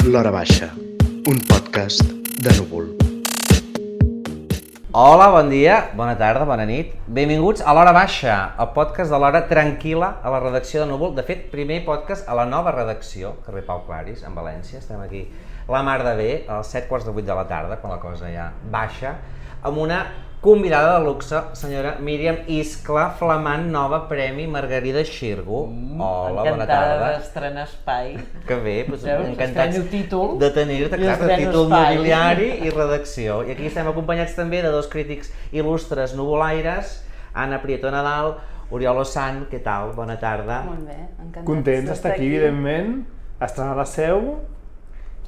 L'Hora Baixa, un podcast de núvol. Hola, bon dia, bona tarda, bona nit. Benvinguts a l'Hora Baixa, el podcast de l'Hora Tranquil·la a la redacció de Núvol. De fet, primer podcast a la nova redacció, carrer Pau Claris, en València. Estem aquí la mar de bé, a les 7 quarts de 8 de la tarda, quan la cosa ja baixa, amb una convidada de luxe, senyora Míriam Iscla, flamant nova Premi Margarida Xirgo. Hola, bona Encantada tarda. d'estrenar espai. Que bé, doncs Veus? encantats títol de tenir-te, estreno títol espai. nobiliari i redacció. I aquí estem acompanyats també de dos crítics il·lustres nuvolaires, Anna Prieto Nadal, Oriol Ossan, què tal? Bona tarda. Molt bé, encantats Contents d'estar aquí, evidentment, estrenar la seu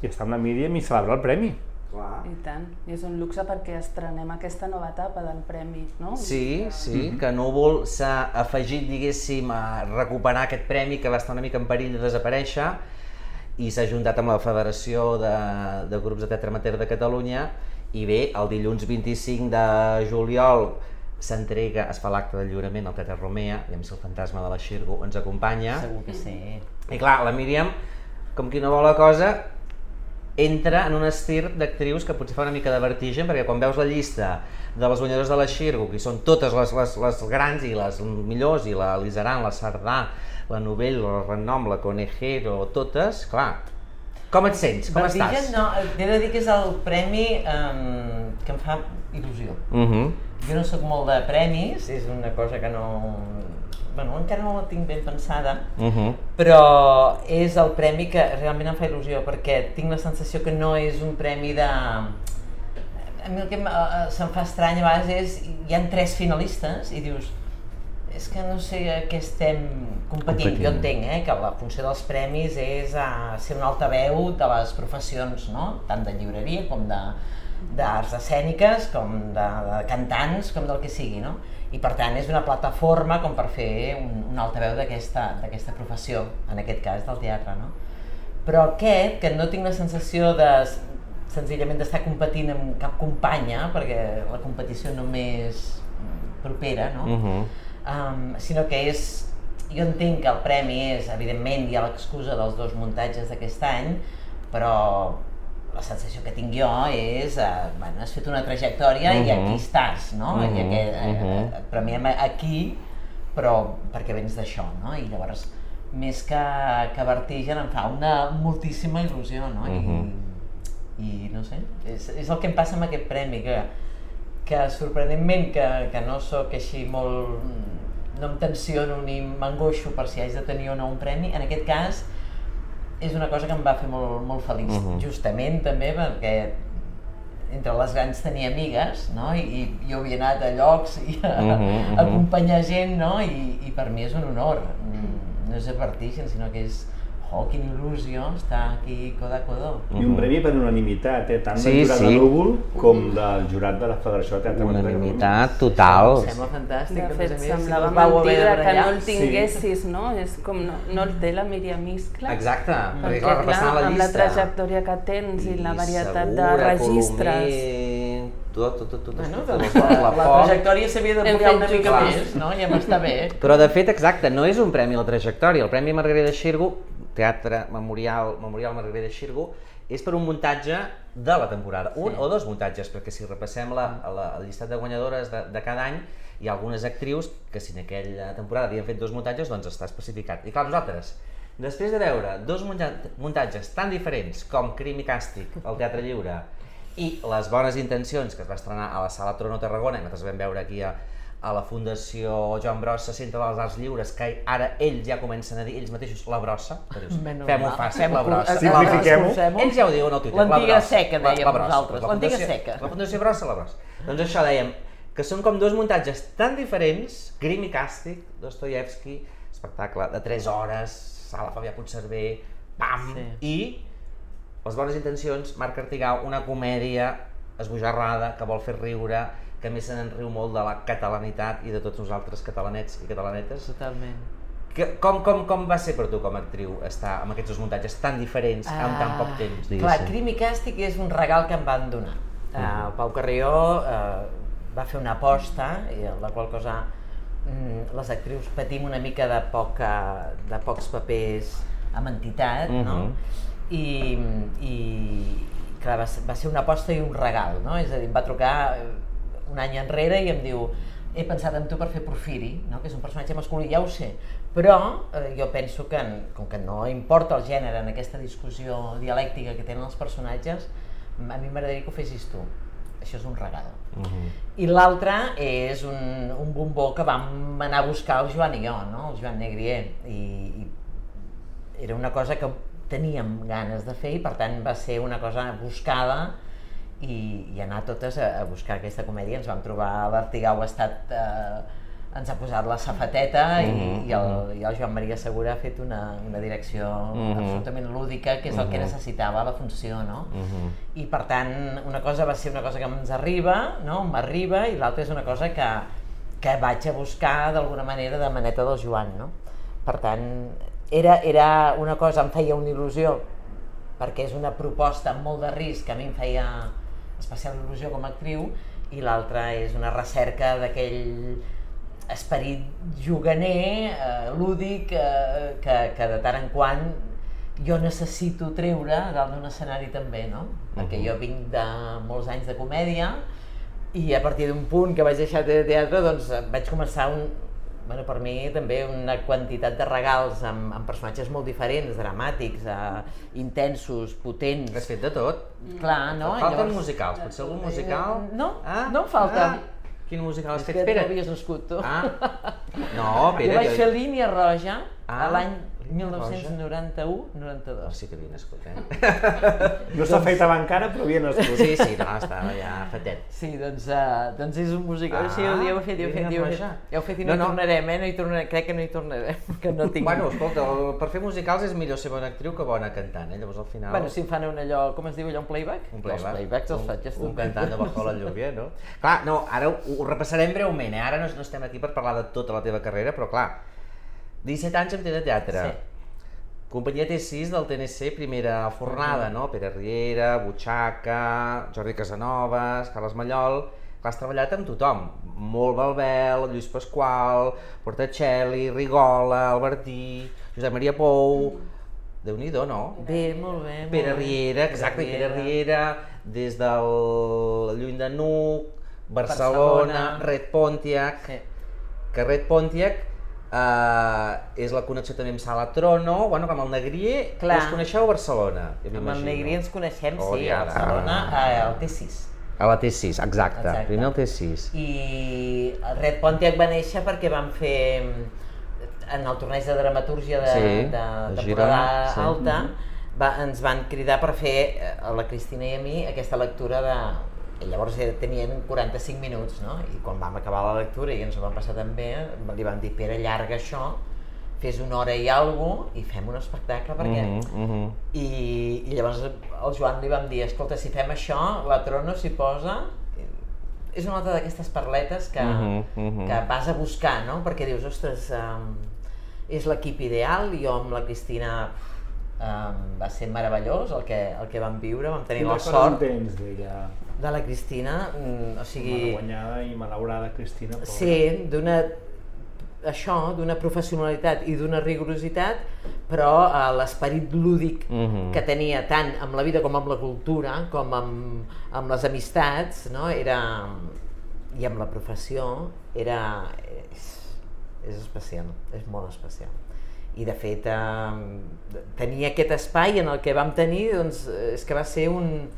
i estar amb la Míriam i celebrar el premi. Clar. I tant, i és un luxe perquè estrenem aquesta nova etapa del Premi, no? Sí, sí, que Núvol s'ha afegit, diguéssim, a recuperar aquest premi que va estar una mica en perill de desaparèixer i s'ha juntat amb la Federació de, de Grups de Teatre Amateur de Catalunya i bé, el dilluns 25 de juliol s'entrega, es fa l'acte de lliurament al Teatre Romea, i més el fantasma de la Xirgo ens acompanya. Segur que sí. I clar, la Míriam, com qui no vol la cosa, entra en un estir d'actrius que potser fa una mica de vertigen, perquè quan veus la llista de les guanyadores de la Xirgo, que són totes les, les, les grans i les millors, i la Lizaran, la Sardà, la Novell, la Renom, la Conejero, totes, clar, com et sents? Com Vertigen, estàs? no, he de dir que és el premi um, que em fa il·lusió. Uh -huh. Jo no sóc molt de premis, és una cosa que no... Bueno, encara no la tinc ben pensada, Uh -huh. però és el premi que realment em fa il·lusió, perquè tinc la sensació que no és un premi de... A mi el que em- eh, se'm fa estrany a vegades és, hi han tres finalistes i dius, és que no sé a què estem competint. Competint. Jo entenc eh, que la funció dels premis és a ser un altaveu de les professions, no? tant de llibreria com de d'arts escèniques, com de, de cantants, com del que sigui, no? I per tant és una plataforma com per fer un, un altaveu d'aquesta professió, en aquest cas del teatre, no? Però aquest, que no tinc la sensació de senzillament d'estar competint amb cap companya, perquè la competició només mm, propera, no? Uh -huh. um, sinó que és, jo entenc que el premi és, evidentment, hi ha l'excusa dels dos muntatges d'aquest any, però la sensació que tinc jo és, eh, bueno, has fet una trajectòria i Mhm. aquí estàs, no? I Mhm, aquest, eh, mhm. eh, et premiem aquí, però perquè vens d'això, no? I llavors, més que, que vertigen, em fa una moltíssima il·lusió, no? Mhm. I, i no sé, és, és el que em passa amb aquest premi, que, que sorprenentment que, que no sóc així molt... no em tensiono ni m'angoixo per si haig de tenir o no un premi, en aquest cas és una cosa que em va fer molt, molt feliç, Mhm. justament també perquè entre les grans tenia amigues, no? I, i jo havia anat a llocs i a, Mhm, mhm. a acompanyar gent, no? I, I per mi és un honor, Mm, no és vertigen, sinó que és, oh, quina il·lusió estar aquí coda a codó. I un premi per unanimitat, eh? tant Sí, del jurat sí. de Núvol com del jurat de la Federació de Teatre de. Unanimitat total. Em sembla fantàstic, De fet, més, semblava si de mentida que no el tinguessis, no? És com no, no el té la Míriam Iscla. Exacte, perquè Perquè, clar, repassant la amb la llista... trajectòria que tens i la varietat de Segura, registres. Colomer, tot, tot, tot, tot, Bueno, tot, doncs tot, la, la, trajectòria s'havia d'ampliar una mica just- més, no? Ja m'està bé. Però de fet, exacte, no és un premi a la trajectòria. El Premi Margarida Xirgo, Teatre Memorial, Memorial Margarida Xirgo, és per un muntatge de la temporada. Un Sí. o dos muntatges, perquè si repassem la, la, el llistat de guanyadores de, de cada any, hi ha algunes actrius que si en aquella temporada havien fet dos muntatges, doncs està especificat. I clar, nosaltres, després de veure dos munta- muntatges tan diferents com Crim i Càstig al Teatre Lliure i Les bones intencions, que es va estrenar a la Sala Trono Tarragona, i nosaltres vam veure aquí a, a la Fundació Joan Brossa, Centre dels Arts Lliures, que ara ells ja comencen a dir ells mateixos la brossa, fem-ho fàcil, Fem-ho la brossa. Simplifiquem-ho. Ells ja ho diuen al Twitter, la L'antiga brossa. seca, La- dèiem la brossa. nosaltres, La l'antiga Fundació- seca. La Fundació Brossa, la brossa. Doncs això dèiem, que són com dos muntatges tan diferents, Crim i Càstig, Dostoyevsky, espectacle de 3 hores, Sala Fabià Puigcerver, pam, Sí. i Les bones intencions, Marc Artigau, una comèdia esbojarrada que vol fer riure, que més se n'enriu molt de la catalanitat i de tots nosaltres catalanets i catalanetes. Totalment. Que, com, com, com va ser per tu com a actriu estar amb aquests dos muntatges tan diferents en tan poc temps, diguéssim? Ah, Clar, Crim i Càstig és un regal que em van donar. Uh, el Pau Carrió uh, va fer una aposta, i la qual cosa mm, les actrius patim una mica de, poca, de pocs papers amb entitat, no? Mhm. i, i clar, va, ser- va ser una aposta i un regal, no? És a dir, em va trucar un any enrere i em diu he pensat en tu per fer Porfiri, no? que és un personatge masculí, ja ho sé, però eh, jo penso que, en- com que no importa el gènere en aquesta discussió dialèctica que tenen els personatges, a mi m'agradaria que ho fessis tu. Això és un regal. I l'altre és un, un bombó que vam anar a buscar el Joan i jo, no? el Joan Negrier, i, i era una cosa que teníem ganes de fer i per tant va ser una cosa buscada i, i anar totes a, a buscar aquesta comèdia. Ens vam trobar l'Artigau ha estat... Eh, ens ha posat la safateta i, Mhm, i, el, i el Joan Maria Segura ha fet una, una direcció Mhm. absolutament lúdica, que és el que Mhm. necessitava la funció, no? Mhm. I per tant, una cosa va ser una cosa que ens arriba, no? m'arriba, i l'altra és una cosa que, que vaig a buscar d'alguna manera de maneta del Joan. No? Per tant, era, era una cosa, em feia una il·lusió, perquè és una proposta amb molt de risc que a mi em feia especial il·lusió com a actriu, i l'altra és una recerca d'aquell esperit juganer, eh, lúdic, eh, que, que de tant en quant jo necessito treure dalt d'un escenari també, no? Perquè Mhm. jo vinc de molts anys de comèdia i a partir d'un punt que vaig deixar de teatre, doncs eh, vaig començar un, bueno, per mi també una quantitat de regals amb, amb personatges molt diferents, dramàtics, eh, intensos, potents. Has fet de tot. Clar, no? Falten Llavors- musicals. Potser algun musical? Eh, no, ah? no em falta. Ah, quin musical has És fet? que no Espera. havies nascut tu. Ah. No, jo Pere. vaig fer Línia Roja Ah, l'any. 1991-92. Sí que havia nascut, eh? No s'ha fet avant encara, però havia nascut. Sí, sí, no, estava ja fetet. Sí, doncs, uh, doncs és un musical. sí, ja ho he fet, ja ho he fet, ja ho he fet. Ja ho he fet i no, No, hi no. tornarem, eh? No hi tornarem, crec que no hi tornarem, que no tinc... Bueno, escolta, per fer musicals és millor ser bona actriu que bona cantant, eh? Llavors al final... Bueno, si em fan un allò, com es diu allò, un playback? Un playback. Els playbacks els Un- faig Un estupends. cantant de Bajo la lluvia, no? Clar, no, ara ho, ho repassarem breument, eh? Ara no, no estem aquí per parlar de tota la teva carrera, però clar, 17 anys té de teatre. Sí. Companyia T6 del TNC, primera fornada, no? Pere Riera, Butxaca, Jordi Casanovas, Carles Mallol... Clar, has treballat amb tothom. Molt Balbel, Lluís Pasqual, Portacelli, Rigola, Albertí, Josep Maria Pou... Déu-n'hi-do, no? Bé, molt bé. molt Pere. Riera, exacte, Pere Riera, des del Lluny de Nuc, Barcelona, Barcelona. Red Pontiac, Sí. que Red Pontiac eh, és la connexió també amb Sala Trono, bueno, com el Negrier, Clar. us coneixeu a Barcelona, jo Amb el m'imagino. Negri ens coneixem, Oh, sí, ja, a Barcelona, ara. al T6. A la T6, exacte, Exacte. primer el T6. I el Red Pontiac va néixer perquè van fer en el torneig de dramatúrgia de, Sí, de, de temporada Girona, sí. alta, va, ens van cridar per fer, eh, a la Cristina i a mi, aquesta lectura de... I llavors eh, tenien 45 minuts, no? I quan vam acabar la lectura i ens ho vam passar tan bé, li vam dir, Pere, allarga això, fes una hora i alguna i fem un espectacle perquè... Mhm, mhm. I, I llavors al Joan li vam dir, escolta, si fem això, la Trono s'hi posa... És una altra d'aquestes parletes que, Mhm, mhm. que vas a buscar, no? Perquè dius, ostres, um, és l'equip ideal, jo amb la Cristina um, va ser meravellós el que, el que vam viure, vam tenir Quin la sort tens d'ella? de la Cristina, mm, o sigui... Malaguanyada i malaurada Cristina. pobra. Sí, d'una això, d'una professionalitat i d'una rigorositat, però eh, l'esperit lúdic Mhm. que tenia tant amb la vida com amb la cultura, com amb, amb les amistats, no? era, i amb la professió, era, és, és especial, és molt especial. I de fet, eh, tenir aquest espai en el que vam tenir, doncs, és que va ser un,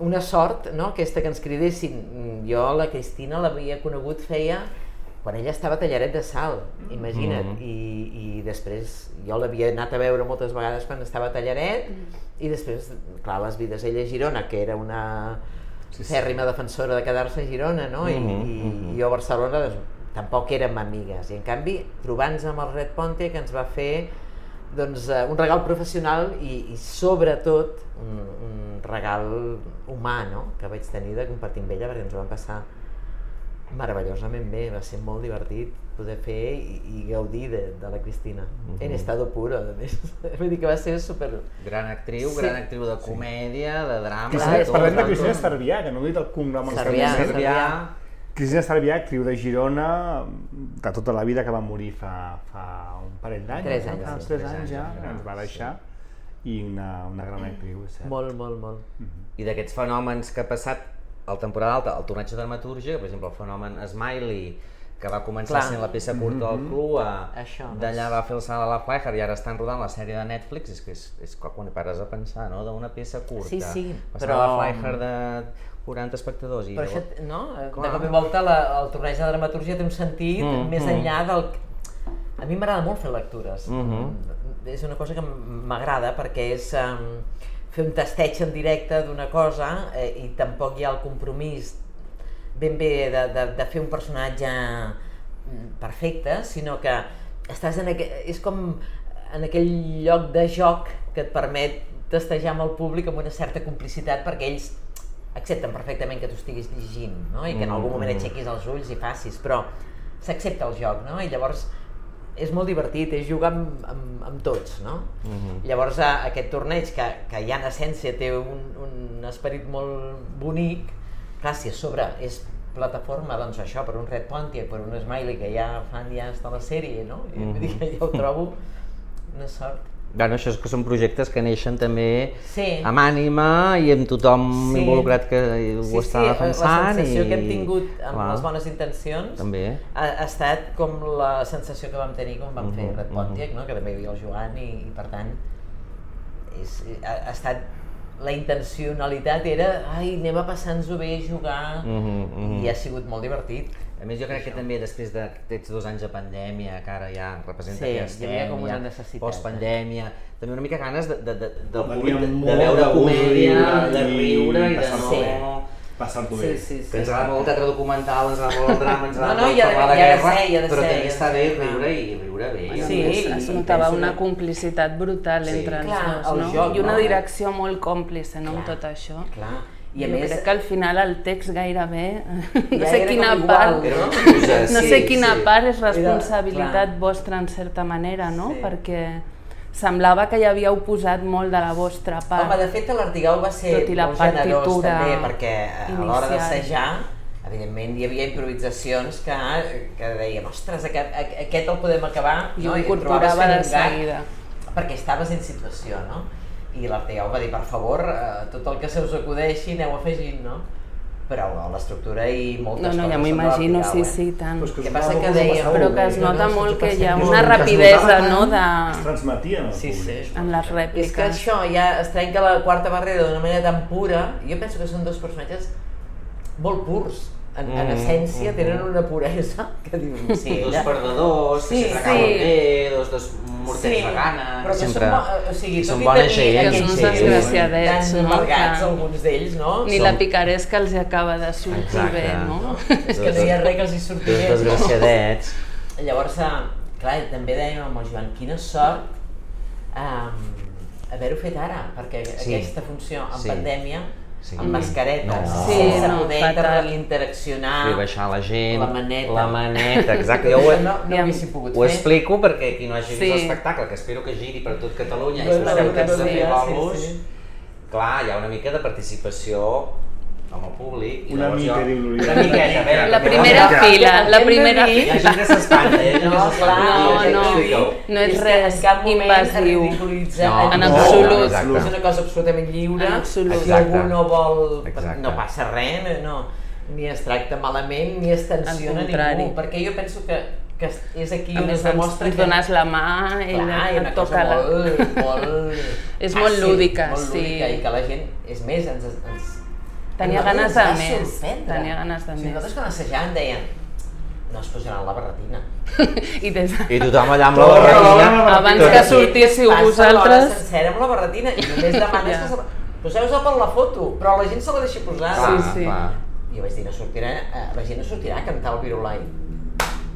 una sort, no?, aquesta que ens cridessin. Jo, la Cristina, l'havia conegut feia quan ella estava a Tallaret de Sal, imagina't, Mhm. I, i després jo l'havia anat a veure moltes vegades quan estava a Tallaret, i després, clar, les vides ella a Girona, que era una Sí, sí. fèrrima defensora de quedar-se a Girona, no? I, Mhm, i, mhm. i jo a Barcelona doncs, tampoc érem amigues. I en canvi, trobant-nos amb el Red Ponte, que ens va fer doncs, eh, un regal professional i, i sobretot un, un regal humà, no? que vaig tenir de compartir amb ella perquè ens ho vam passar meravellosament bé, va ser molt divertit poder fer i, i gaudir de, de la Cristina, Mhm. en estado puro, a més. Vull dir que va ser super... Gran actriu, Sí. gran actriu de comèdia, de drama... Clar, de tot. Parlem de. Cristina Cervià, que no he dit el cognom. Cervià, Cervià. Cervià. Cristina Cervià, actriu de Girona, de tota la vida, que va morir fa, fa un parell d'anys. Tres anys, sí. tres Tres anys ja, que ens va sí. deixar. i una, una gran actriu, és cert. Molt, molt, molt. I d'aquests fenòmens que ha passat a la temporada alta, el torneig de dramatúrgia, que, per exemple, el fenomen Smiley, que va començar Clar. sent la peça curta del Clua, Això, d'allà va fer el salt a la Fleischer i ara estan rodant la sèrie de Netflix, és que és, és quan hi pares a pensar, no?, d'una peça curta. Sí, sí, Passar però- la Fleischer de 40 espectadors i... Però això, no? De Clar. cop i volta la, el torneig de dramaturgia té un sentit Mm, més mm. enllà del... A mi m'agrada molt fer lectures. Mhm. És una cosa que m'agrada perquè és um, fer un tasteig en directe d'una cosa eh, i tampoc hi ha el compromís ben bé de, de, de fer un personatge mm, perfecte, sinó que estàs en aqu... és com en aquell lloc de joc que et permet testejar amb el públic amb una certa complicitat perquè ells accepten perfectament que tu estiguis llegint no? i que en algun moment aixequis els ulls i facis, però s'accepta el joc no? i llavors és molt divertit, és jugar amb, amb, amb tots, no? Llavors a, aquest torneig, que, que ja en essència té un, un esperit molt bonic, clar, si a sobre és plataforma, doncs això, per un Red Pontiac, per un Smiley, que ja fan ja de la sèrie, no? I vull dir que jo ho trobo una sort. Bueno, això és que són projectes que neixen també Sí. amb ànima i amb tothom Sí. involucrat que ho sí, està sí, defensant. la sensació i... que hem tingut amb Clar. les bones intencions També. ha, ha estat com la sensació que vam tenir quan vam fer Mhm, Red Pontiac, no? que també hi havia el Joan i, i per tant és, ha, ha estat la intencionalitat era ai, anem a passar-nos-ho bé, jugar Mhm, mhm. i ha sigut molt divertit A més, jo crec que també després d'aquests dos anys de pandèmia, que ara ja representa Sí, que estem, havia com una ja necessitat, post-pandèmia, també una mica ganes de, de, de, públic de, molt de veure de gust comèdia, de i riure i de passar-s'ho no... bé. Passar-t'ho bé. Que ens agrada molt el teatre documental, ens agrada molt el drama, ens No, agrada no, molt ha de- parlar de de guerra, ser, de però ser, també ha de està ser, bé riure i riure bé. Sí, es, i es notava una complicitat brutal Sí. entre els dos, no? joc, I una no? direcció molt còmplice, no?, amb tot això. clar i a jo més crec que al final el text gairebé, no Ja sé era quina igual, part, Era excusa, no sí, sé quina sí. part és Era- responsabilitat clar. vostra en certa manera, no? Sí. Perquè semblava que hi havíeu posat molt de la vostra part. Home, de fet, l'Artigau va ser Tot i la molt generós també, perquè a l'hora d'assajar, evidentment, hi havia improvisacions que, que dèiem, ostres, aquest, aquest el podem acabar, ho no? I et incorporava trobaves de fent un gag, seguida. Perquè estaves en situació, no? I l'Artigau va dir, per favor, eh, tot el que se us acudeixi aneu afegint, no? Però l'estructura i moltes No, no, coses ja m'ho són de imagino, sí, eh? sí, tant. Però és que us passa que deia- Però que es nota no, molt no, que hi ha no, una que es rapidesa, no?, de... Es transmetia al Sí, sí. públic. en les És que rèpliques. això ja es trenca la quarta barrera d'una manera tan pura. Jo penso que són dos personatges molt purs. En, en Mm, essència mm, tenen mm. una puresa que dius, sí, dos perdedors, Sí, que sempre acaben sí. bé, dos, dos morters de gana, però que sempre... són, o sigui, són bona gent, Que són uns desgraciadets, no? amargats, alguns d'ells, no? Ni Som- la picaresca els acaba de sortir Exacte. bé, no? És que no hi ha res que els hi surti Dos bé. desgraciadets. Llavors, eh, clar, també dèiem amb el Joan, quina sort um, haver-ho fet ara, perquè Sí. aquesta funció en Sí. pandèmia, Sí. amb mascareta, No. Sí, sense no, poder fatal. interaccionar, Fer baixar la gent, La maneta. la maneta, exacte. Jo ho, no, no Ja- ho haguéssim pogut ho fer. explico perquè qui no hagi vist Sí. l'espectacle, que espero que giri per tot Catalunya i sí, sí, sí. no- que No, No, jo no. t'ho dic. No és que res en cap moment invasiu. ridiculitza No, En a ningú. absolut. exacte. És una cosa absolutament lliure. En absolut. Si algú no vol, Exacte. no passa res, no, ni es tracta malament, ni es tensiona ningú. Perquè jo penso que, que és aquí on es demostra que... dones la mà, ella Clar, i una et cosa toca la... molt, molt... És molt lúdica, molt sí. lúdica, i que la gent, és més, ens... ens Tenia ganes de va més, tenia ganes de O sigui, més. Nosaltres quan assajàvem deien no es posaran la barretina. I des de... I tothom allà amb la barretina. Abans que sortíssiu Passa l'hora vosaltres... sencera amb la barretina i només demanes Ja. que se la... Poseu-se per la foto, però la gent se la deixi posar. Clar, Sí, sí. clar. I jo vaig dir, no sortirà, eh, la gent no sortirà a cantar el Virulai,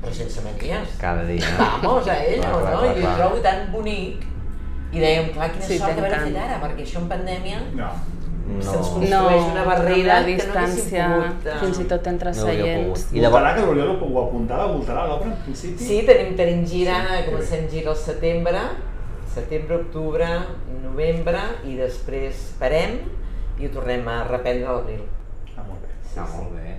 però sense manies. Cada dia. Vamos a ella, Clar, clar, no? clar, I ho clar. trobo tan bonic. I dèiem, clar, quina Sí, sort t'encanta. fet ara, perquè això en pandèmia No. Se'ns No. construeix No, una barrera la que no distància, haguéssim pogut... fins i tot entre No seients. I llavors... que l'Oriol ho apuntava, voltarà l'obra en principi? Sí, tenim, tenim gira, Sí, comencem gira al setembre, setembre, octubre, novembre, i després parem i ho tornem a reprendre a l'abril. Ah, molt bé. Està molt bé.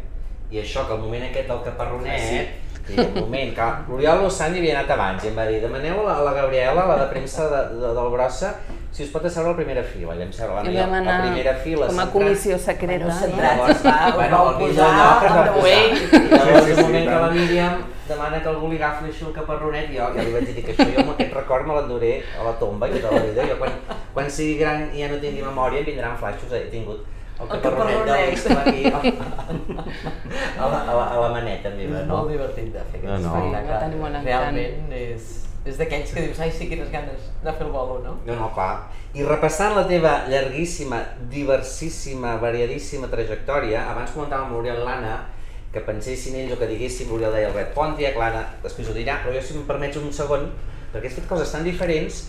I això, que el moment aquest del caparronet, sí. el moment que l'Oriol Lossant hi havia anat abans i em va dir demaneu a la, a la Gabriela, la de premsa de, de, del Brossa, si us pot asseure a la primera fila, i vam seure I la, vam a anar primera fila, com a comissió secreta. Bueno, no? centrats. va- bueno, mig posar on the way. I llavors, el moment que la Míriam demana que algú li agafi així el caparronet, jo ja li vaig dir que això jo aquest record me l'enduré a la tomba i tota la vida. Jo quan, quan sigui gran i ja no tingui memòria em vindran flaixos, he tingut el El caparronet caparronet. disc aquí a la, a la, a la maneta meva, És no? molt divertit de fer No, aquest no. tenir molt encant. Realment és, és d'aquells que dius, ai, sí, quines ganes de fer el bolo, no? No, no, clar. I repassant la teva llarguíssima, diversissima, variadíssima trajectòria, abans comentàvem amb l'Oriol Lana que pensessin ells o que diguéssim, l'Oriol deia Red Pontiac, l'Anna després ho dirà, però jo si em permets un segon, perquè has fet coses tan diferents.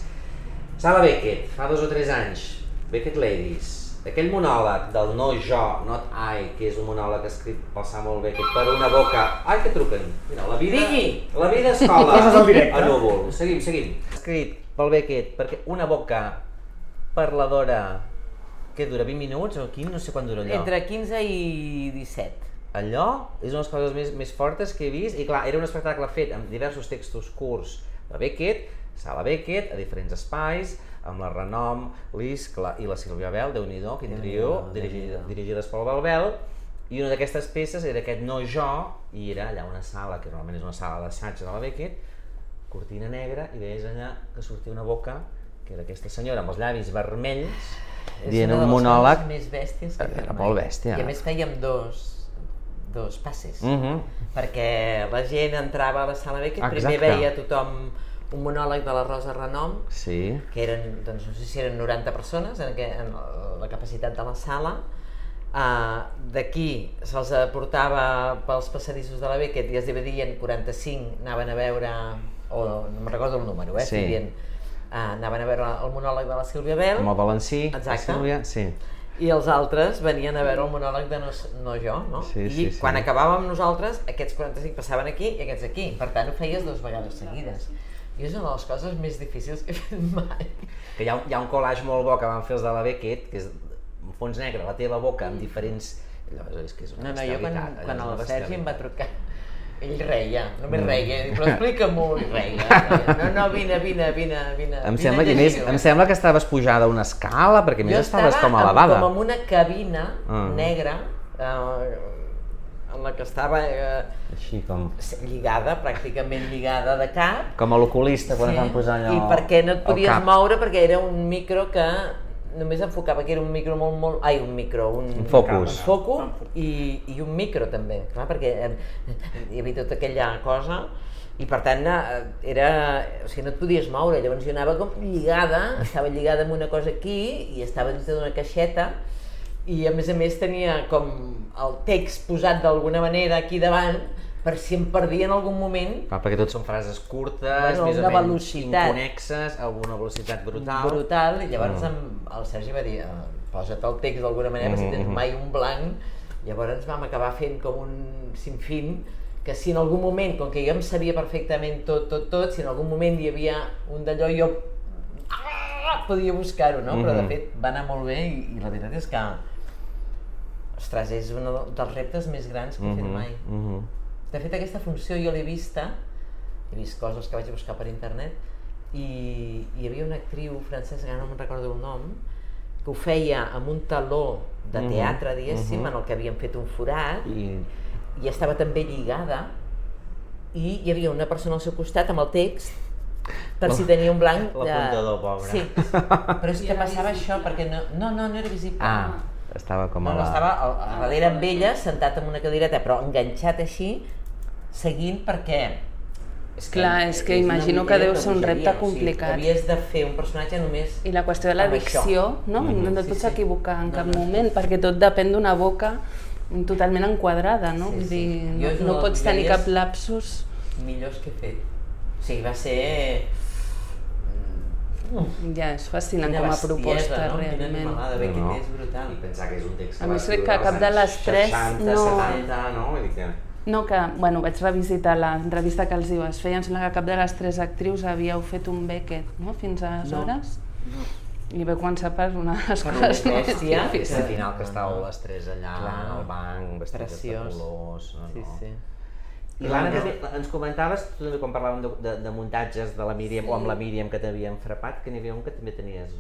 Sala Beckett, fa dos o tres anys, Beckett Ladies, aquell monòleg del no jo, not I, que és un monòleg escrit pel Samuel Beckett per una boca... Ai, que truquen! Mira, la vida... Digui. La vida escola. Coses al directe. A núvol. Seguim, seguim. Escrit pel Beckett perquè una boca parladora que dura 20 minuts o 15, no sé quan dura allò. Entre 15 i 17. Allò és una de les coses més, més fortes que he vist i clar, era un espectacle fet amb diversos textos curts de Beckett, Sala Beckett, a diferents espais, amb la Renom, l'Isc la, i la Sílvia Bel, déu nhi quin trio, dirigida, dirigides pel Belbel, i una d'aquestes peces era aquest No jo, i era allà una sala, que normalment és una sala d'assaig de la Beckett, cortina negra, i veies allà que sortia una boca, que era aquesta senyora amb els llavis vermells, dient un monòleg més bèsties que Era mai. molt bèstia. I a més fèiem dos, dos passes. Mhm. Perquè la gent entrava a la sala Beckett, primer Exacte. veia tothom un monòleg de la Rosa Renom, Sí. que eren, doncs, no sé si eren 90 persones en, aqu en la capacitat de la sala. Uh, D'aquí se'ls portava pels passadissos de la Beckett i es dividien 45, anaven a veure, o no me'n recordo el número, eh? Sí. si dient, uh, anaven a veure el monòleg de la Sílvia Bel Amb el valencí, Exacte. Sílvia, sí. i els altres venien a veure el monòleg de no, no jo, no? Sí, I sí, sí. quan acabàvem nosaltres, aquests 45 passaven aquí i aquests aquí. Per tant, ho feies dues vegades seguides. I és una de les coses més difícils que he fet mai. Que hi ha, hi ha un collage molt bo que van fer els de la Beckett, que és un fons negre, la teva boca amb diferents... Allò és que és una No, no, jo quan, quan el Sergi em va trucar, ell reia, només Mm. reia, però explica'm-ho, i reia, reia. No, no, vine, vine, vine, vine. Em vine sembla, que més, em eh?" sembla que estaves pujada a una escala, perquè més jo estaves estava com elevada. com en una cabina Ah. negra, eh, en la que estava eh, Així com... lligada, pràcticament lligada de cap, Com a l'oculista quan Sí. van posar allò I perquè no et podies moure? Perquè era un micro que només enfocava, que era un micro molt, molt... Ai, un micro, un... Un focus. Un foco i, i un micro també, clar, perquè eh, hi havia tota aquella cosa. I per tant eh, era, o sigui, no et podies moure, llavors jo anava com lligada, estava lligada amb una cosa aquí i estava dins d'una caixeta i a més a més tenia com el text posat d'alguna manera aquí davant per si em perdia en algun moment Clar, perquè tot són frases curtes, Bueno, més o menys velocitat. inconexes, a una velocitat brutal. brutal i llavors Mm. em, el Sergi va dir "Eh, posa't el text d'alguna manera mm -hmm. si tens Mhm. mai un blanc llavors vam acabar fent com un sinfín que si en algun moment, com que jo em sabia perfectament tot, tot, tot, si en algun moment hi havia un d'allò jo ah, podia buscar-ho, no? Però de Mhm. fet va anar molt bé i, i la veritat és que ostres, és un dels reptes més grans que he fet mai. De fet, aquesta funció jo l'he vista, he vist coses que vaig buscar per internet, i hi havia una actriu francesa, que no me'n recordo el nom, que ho feia amb un taló de teatre, diguéssim, mhm. en el que havien fet un forat, I... i estava també lligada, i hi havia una persona al seu costat amb el text, per si tenia un blanc... de- L'apuntador, pobre. Sí, però és que passava això, perquè no, no, no, no era visible. Ah, estava com No, a no, la... estava al, a darrere amb ella, sentat en una cadireta, però enganxat així, seguint perquè... És Clar, és que una imagino que deu de ser un repte complicat. O sigui, havies de fer un personatge només... I la qüestió de la dicció, no? Mhm. No et Sí, pots sí. equivocar en No, cap no. moment, perquè tot depèn d'una boca totalment enquadrada, no? Sí, Vull sí. dir, és no, no pots tenir cap lapsus. millors que he fet. O sigui, va ser... Ja, és fascinant Quina com a bestiesa, proposta, no? Quina realment. animalada, bé, que és brutal. I pensar que és un text A que més, va crec escriure que cap de les tres 60, no- 70, no? Vull dir que... No, que, bueno, vaig revisitar l'entrevista que els hi vas fer i em sembla que cap de les tres actrius havíeu fet un Beckett, no?, fins aleshores. No. I va començar per una de les Per coses més difícils. al final que estàveu les tres allà Clar. al banc, vestits de colors, no, Sí, no. sí. I l'Anna també ens comentaves, tu també quan parlàvem de, de, de muntatges de la Míriam, o amb la Míriam que t'havien frapat, que n'hi havia un que també tenies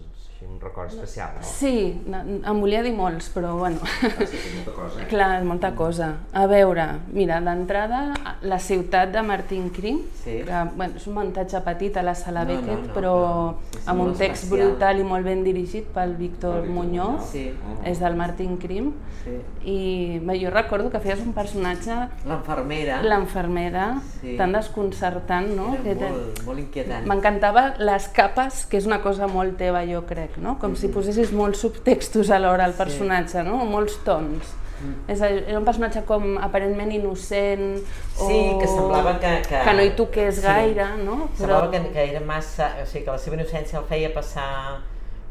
un record especial, no? Sí, em volia dir molts, però bueno, Ah, sí, és molta cosa. clar, és molta cosa. A veure, mira, d'entrada, la ciutat de Martín Crim, Sí. que bueno, és un muntatge petit a la sala No, no, Beckett, no, però però sí, sí, amb un text especial. brutal i molt ben dirigit pel Víctor Muñoz, Sí, és del Martín Crim, sí. i bé, jo recordo que feies un personatge, L'enfermera l'enfermera, Sí. tan desconcertant, no? era Que molt, molt inquietant. M'encantava les capes, que és una cosa molt teva, jo crec, no? Com si posessis molts subtextos alhora al personatge, no? Molts tons. És a dir, era un personatge com aparentment innocent o... Sí, que semblava que... Que, que no hi toqués sí. gaire, no? Semblava que, que era massa... O sigui, que la seva innocència el feia passar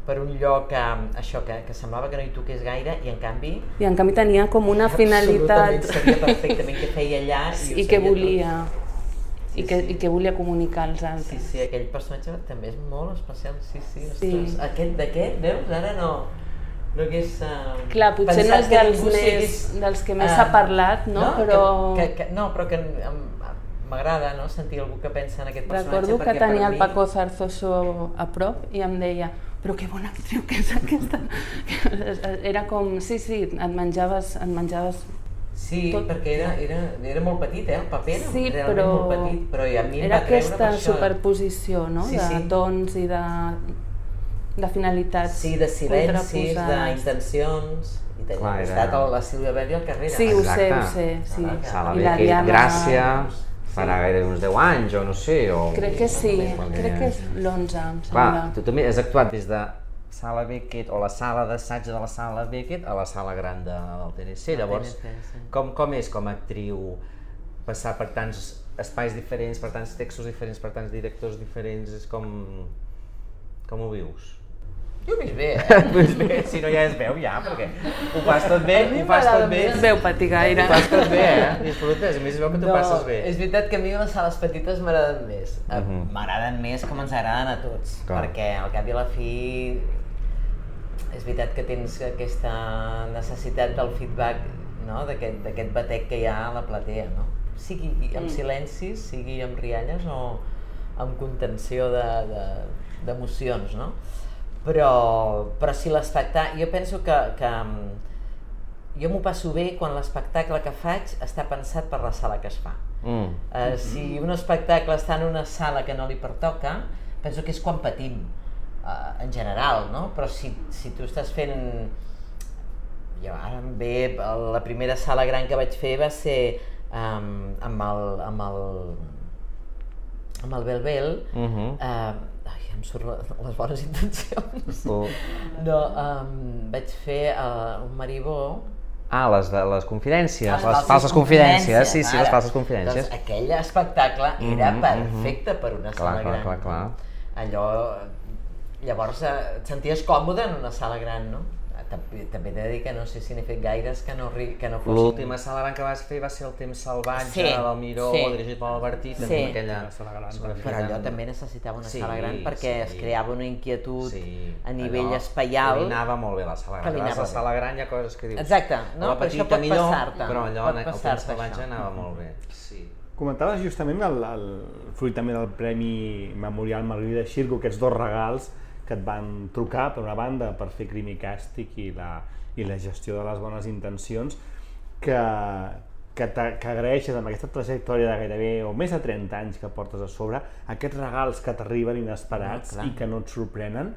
per un lloc que, això, que, que semblava que no hi toqués gaire i en canvi I en canvi tenia com una finalitat absolutament sabia perfectament què feia allà i, ho i que sabia volia Sí, i, que, sí. i que volia comunicar als tot. Sí, altres. sí, aquell personatge també és molt especial, sí, sí, Sí. ostres. Aquest d'aquest, veus, ara no, no hagués uh, Clar, potser no és dels, més, dels que més s'ha parlat, no? Però Que, que, que, no, però que m'agrada no? sentir algú que pensa en aquest personatge recordo que tenia el mi- Paco Zarzoso a prop i em deia però que bona actriu que és aquesta. Era com, sí, sí, et menjaves, et menjaves Sí, tot- perquè era, era, era molt petit, eh, el paper era Sí, realment però molt petit, però i a mi em era aquesta per això. superposició, no? Sí, de sí. tons i de, de finalitats Sí, de silencis, d'intencions, i tenia Clar, era- costat el- la Sílvia Belli al carrere. Sí, ho sé, ho sé, sí. Ah, Sala I la Diana- Gràcia, farà gairebé uns 10 anys o no sé, o... Crec que sí, crec que és l'11, em Clar, sembla. tu també has actuat des de sala Beckett o la sala d'assaig de la sala Beckett a la sala gran de, del TNC. Llavors, TNC, sí. com, com és com a actriu passar per tants espais diferents, per tants textos diferents, per tants directors diferents, és com... com ho vius? Jo vist bé, eh? bé, si no ja es veu ja, perquè ho fas tot bé, ho fas tot bé, No es veu patir gaire. ho fas tot bé, eh? Disfrutes, a més es veu que tu passes bé. és veritat que a mi les sales petites m'agraden més. Eh, Mhm. M'agraden més com ens agraden a tots, Clar. perquè al cap i a la fi és veritat que tens aquesta necessitat del feedback, no? d'aquest d'aquest batec que hi ha a la platea, no? sigui amb silencis, sigui amb rialles o amb contenció de- de- d'emocions, de, no? Però, però si l'espectacle... Jo penso que, que mm, jo m'ho passo bé quan l'espectacle que faig està pensat per la sala que es fa. Mm. Uh, si un espectacle està en una sala que no li pertoca, penso que és quan patim, uh, en general, no? Però si, si tu estàs fent... Jo ara em ve, la primera sala gran que vaig fer va ser um, amb el... amb el amb el Belbel, Mhm. uh, ai, em surt les bones intencions. Oh. No, um, vaig fer uh, un maribó Ah, les, de, les confidències, les, falses falses confidències, sí, sí, les falses confidències. Doncs aquell espectacle era Mhm, perfecte per una Clar, sala clar, gran. clar, clar. Allò, llavors eh, et senties còmode en una sala gran, no? També, també he de dir que no sé si n'he fet gaires que no, que no fossin... L'última sala gran que vas fer va ser el temps salvatge Sí, del Miró, sí. dirigit per l'Albertí, també Sí. aquella La sala gran, sala Però allò també necessitava una Sí, sala gran perquè sí. es creava una inquietud sí, a nivell allò espaial. Caminava molt bé la sala gran. Caminava la sala gran hi ha coses que dius... Exacte, no? Però això pot passar-te, però allò, pot el temps salvatge això. anava molt bé. Sí. Comentaves justament el, el fruit també del Premi Memorial Margarida Xirgo, aquests dos regals que et van trucar, per una banda, per fer crim i càstig i la, i la gestió de les bones intencions, que, que, que agraeixes amb aquesta trajectòria de gairebé, o més de 30 anys que portes a sobre, aquests regals que t'arriben inesperats Ah, clar. i que no et sorprenen,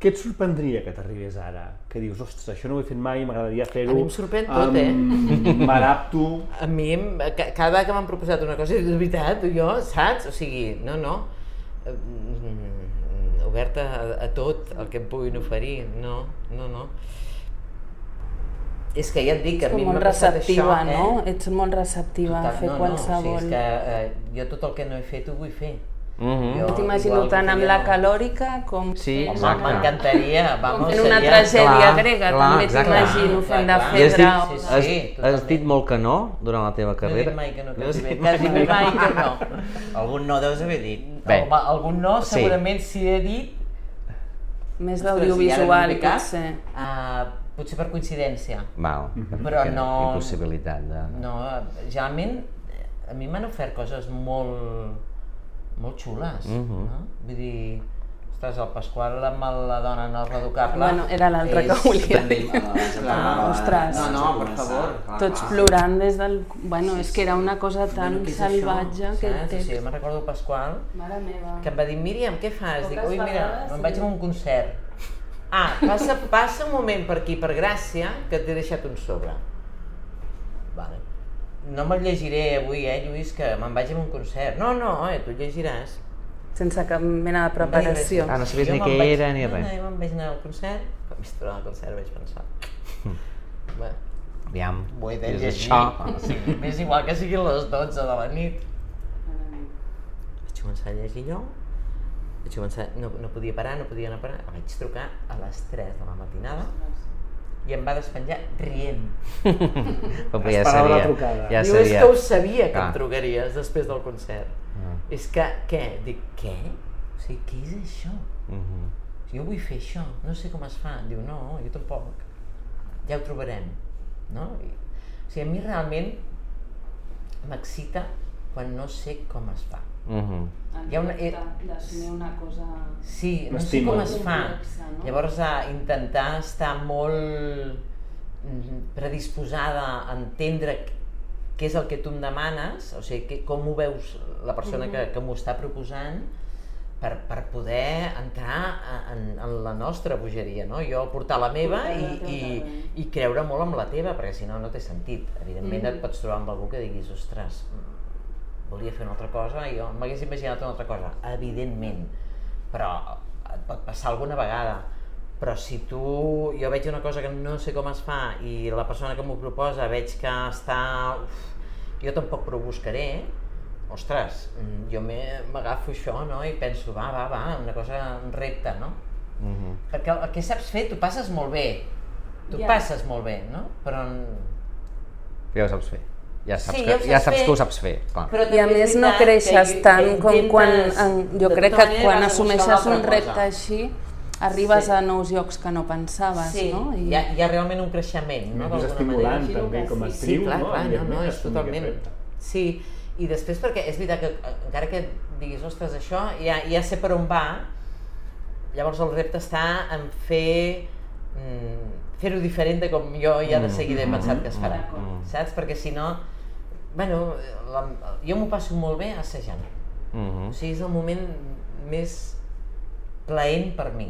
què et sorprendria que t'arribés ara? Que dius, ostres, això no ho he fet mai, m'agradaria fer-ho. A mi em sorprèn tot, eh? eh? M'adapto, A mi, cada vegada que m'han proposat una cosa, de veritat, jo, saps? O sigui, no, no, oberta a, a tot el que em puguin oferir, no, no, no. És que ja et dic que a mi m'ha passat això, no? eh? Ets molt receptiva a Total, fer no, qualsevol... No, o sigui, és que eh, jo tot el que no he fet ho vull fer. Mhm. Jo- T'imagino tant amb la calòrica com... Sí, exacte. m'encantaria, com vamos, fent una seria... tragèdia Clar, grega, clar, també t'imagino fent de. I has Fedra. dit, Sí, o- sí, has, has dit molt que no durant la teva No he carrera? dit mai que no, No has quasi bé, dit quasi bé mai que no. Algun no deus haver dit. Bé, Home, algun no, Sí. segurament si he dit... Més ve cap, potser. Uh, potser per coincidència. val. Però Que no... Impossibilitat de... No, generalment a mi m'han ofert coses molt, molt xules, Mhm. no? Vull dir, ostres, el Pasqual amb la dona no reducable... Bueno, era l'altre que volia dir. Clar, Ostres. No, no, per favor. Tots plorant des del... Bueno, és que era una cosa tan Bueno, salvatge, això? aquest Saps? O sigui, text. me'n recordo el Pasqual, Mare meva. que em va dir, Míriam, què fas? Dic, ui, mira, me'n vaig sí. a un concert. Ah, passa, passa un moment per aquí, per Gràcia, que t'he deixat un sobre. Vale. No me'l llegiré avui, eh, Lluís, que me'n vaig a un concert. No, no, eh, tu llegiràs. Sense cap mena de preparació. Ah, no sabies Jo ni què vaig- era ni res. No, jo me'n vaig anar al concert, quan vaig trobar al concert vaig pensar... Bé, Aviam, ho he de és llegir. això. Sigui, m'és igual que siguin les 12 de la nit. Vaig començar a llegir allò, vaig començar, no, no podia parar, no podia anar a parar, vaig trucar a les 3 de la matinada i em va despenjar rient. Però ja Esperava la seria. trucada. Ja Diu, és seria. que ho sabia que Clar. em trucaries després del concert. Ah. És que, què? Dic, què? O sigui, què és això? Mhm. Jo vull fer això, no sé com es fa. Diu, no, jo tampoc. Ja ho trobarem. No? I, o sigui, a mi realment m'excita quan no sé com es fa. Mhm. Hi ha una- eh, una cosa... Sí, no sé com es fa. Complexa, no? Llavors, a intentar estar molt mm, predisposada a entendre què és el que tu em demanes, o sigui, que, com ho veus la persona que, que m'ho està proposant, per, per poder entrar a- en, en la nostra bogeria, no? Jo portar la meva Portar i, la i, també. i creure molt amb la teva, perquè si no, no té sentit. Evidentment et pots trobar amb algú que diguis, ostres, mm, volia fer una altra cosa i jo m'hagués imaginat una altra cosa, evidentment, però et pot passar alguna vegada. Però si tu, jo veig una cosa que no sé com es fa i la persona que m'ho proposa veig que està... Uf, jo tampoc però ho buscaré, ostres, mm, jo me- m'agafo això no? i penso, va, va, va, una cosa, un repte, no? Mhm. Perquè el, que saps fer, tu passes molt bé, tu Ja. passes molt bé, no? Però, Ja ho saps fer. Ja saps, Sí, que, ja ja saps fer. que ho saps fer. Clar. però I a també és més no creixes que- tant que com quan... En, jo crec tota que manera, quan assumeixes un repte cosa. així, arribes Sí. a nous llocs que no pensaves, Sí, no? hi, ha, hi ha realment un creixement, no? és estimulant manera. també com a Sí, actriu, clar, no? clar, no, no, és totalment. Sí, i després perquè és veritat que eh, encara que diguis, ostres, això ja, ja sé per on va, llavors el repte està en fer mm, fer-ho diferent de com jo ja de seguida he pensat que es farà, Mm. saps? Perquè si no, bueno, la, jo m'ho passo molt bé assajant. Mhm. O sigui, és el moment més plaent per mi,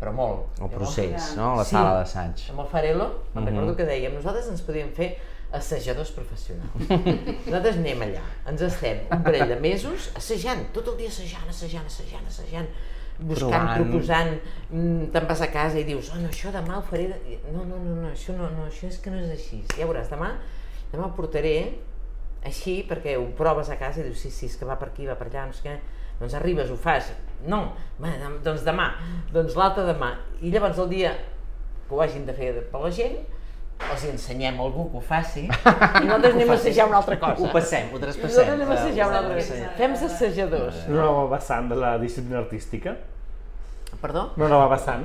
però molt. El procés, no? La Sí. sala d'assaig. amb el Farelo, me'n Mhm. recordo que dèiem, nosaltres ens podíem fer assajadors professionals. nosaltres anem allà, ens estem un parell de mesos assajant, tot el dia assajant, assajant, assajant, assajant, buscant, Provant. proposant, mm, te'n vas a casa i dius, oh no, això demà ho faré, de... no, no, no, no, això no, no, això és que no és així, ja veuràs, demà, demà ho portaré així perquè ho proves a casa i dius, sí, sí, és que va per aquí, va per allà, no sé què, doncs arribes, ho fas, no, va, doncs demà, doncs l'altre demà, i llavors el dia que ho hagin de fer per la gent, els hi ensenyem a algú que ho faci i nosaltres anem a assajar una altra cosa. Ho passem, ho traspassem. nosaltres anem a assajar una altra cosa. Fem assajadors. Nova vessant de la disciplina artística? Perdó? Una nova vessant?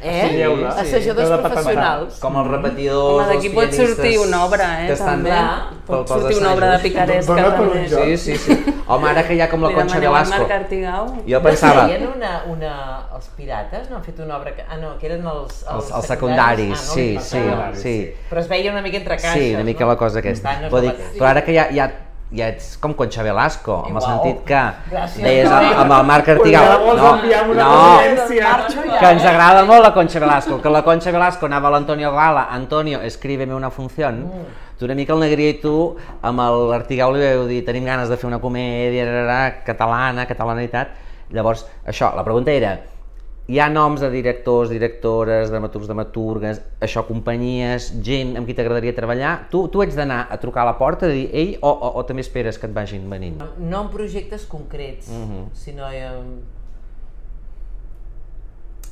Eh? Assajeu-la. Assajadors Heu de patentar. professionals. Com els repetidors, Home, d'aquí els pot sortir una obra, eh, que estan també. Pel- Pot sortir una obra de picaresca, Dona per un joc. Sí, sí, sí. Home, ara que hi ha com la Concha Velasco. Marc Artigau. Jo pensava, Feien una, una... Els pirates no han fet una obra que... Ah, no, que eren els... els, els secundaris, Ah, no, sí, els sí, secundaris. sí. Però es veia una mica entre caixes, Sí, una mica no? la cosa aquesta. Va, no dir, mateix. però ara que ja, ja, ja ets com Concha Velasco, amb el sentit que Gràcies, deies amb, amb el Marc Pues Artigau, ja vols no, no, que ens agrada molt la Concha Velasco, que la Concha Velasco anava a l'Antonio Gala, Antonio, escríbeme una función, Mm. tu una mica el Negria i tu amb l'Artigau li vau dir tenim ganes de fer una comèdia catalana, catalanitat, llavors això, la pregunta era hi ha noms de directors, directores, dramaturgs, dramaturgues, això, companyies, gent amb qui t'agradaria treballar, tu, tu ets d'anar a trucar a la porta i dir ei, o, o, o també esperes que et vagin venint? No en projectes concrets, Mhm. sinó en...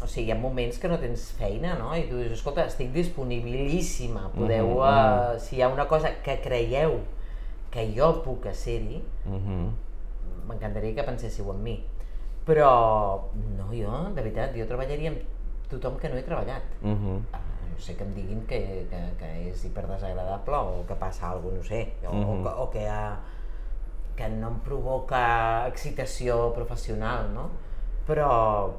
O sigui, hi ha moments que no tens feina, no? I tu dius, escolta, estic disponibilíssima, podeu... Mhm, uh, si hi ha una cosa que creieu que jo puc ser-hi, Mhm. m'encantaria que penséssiu en mi. Però, no, jo, de veritat, jo treballaria amb tothom que no he treballat. Mhm. Ah, no sé que em diguin que, que, que és hiperdesagradable o que passa alguna cosa, no sé, o, Mhm. o, que, o que ha, que no em provoca excitació professional, no? Però,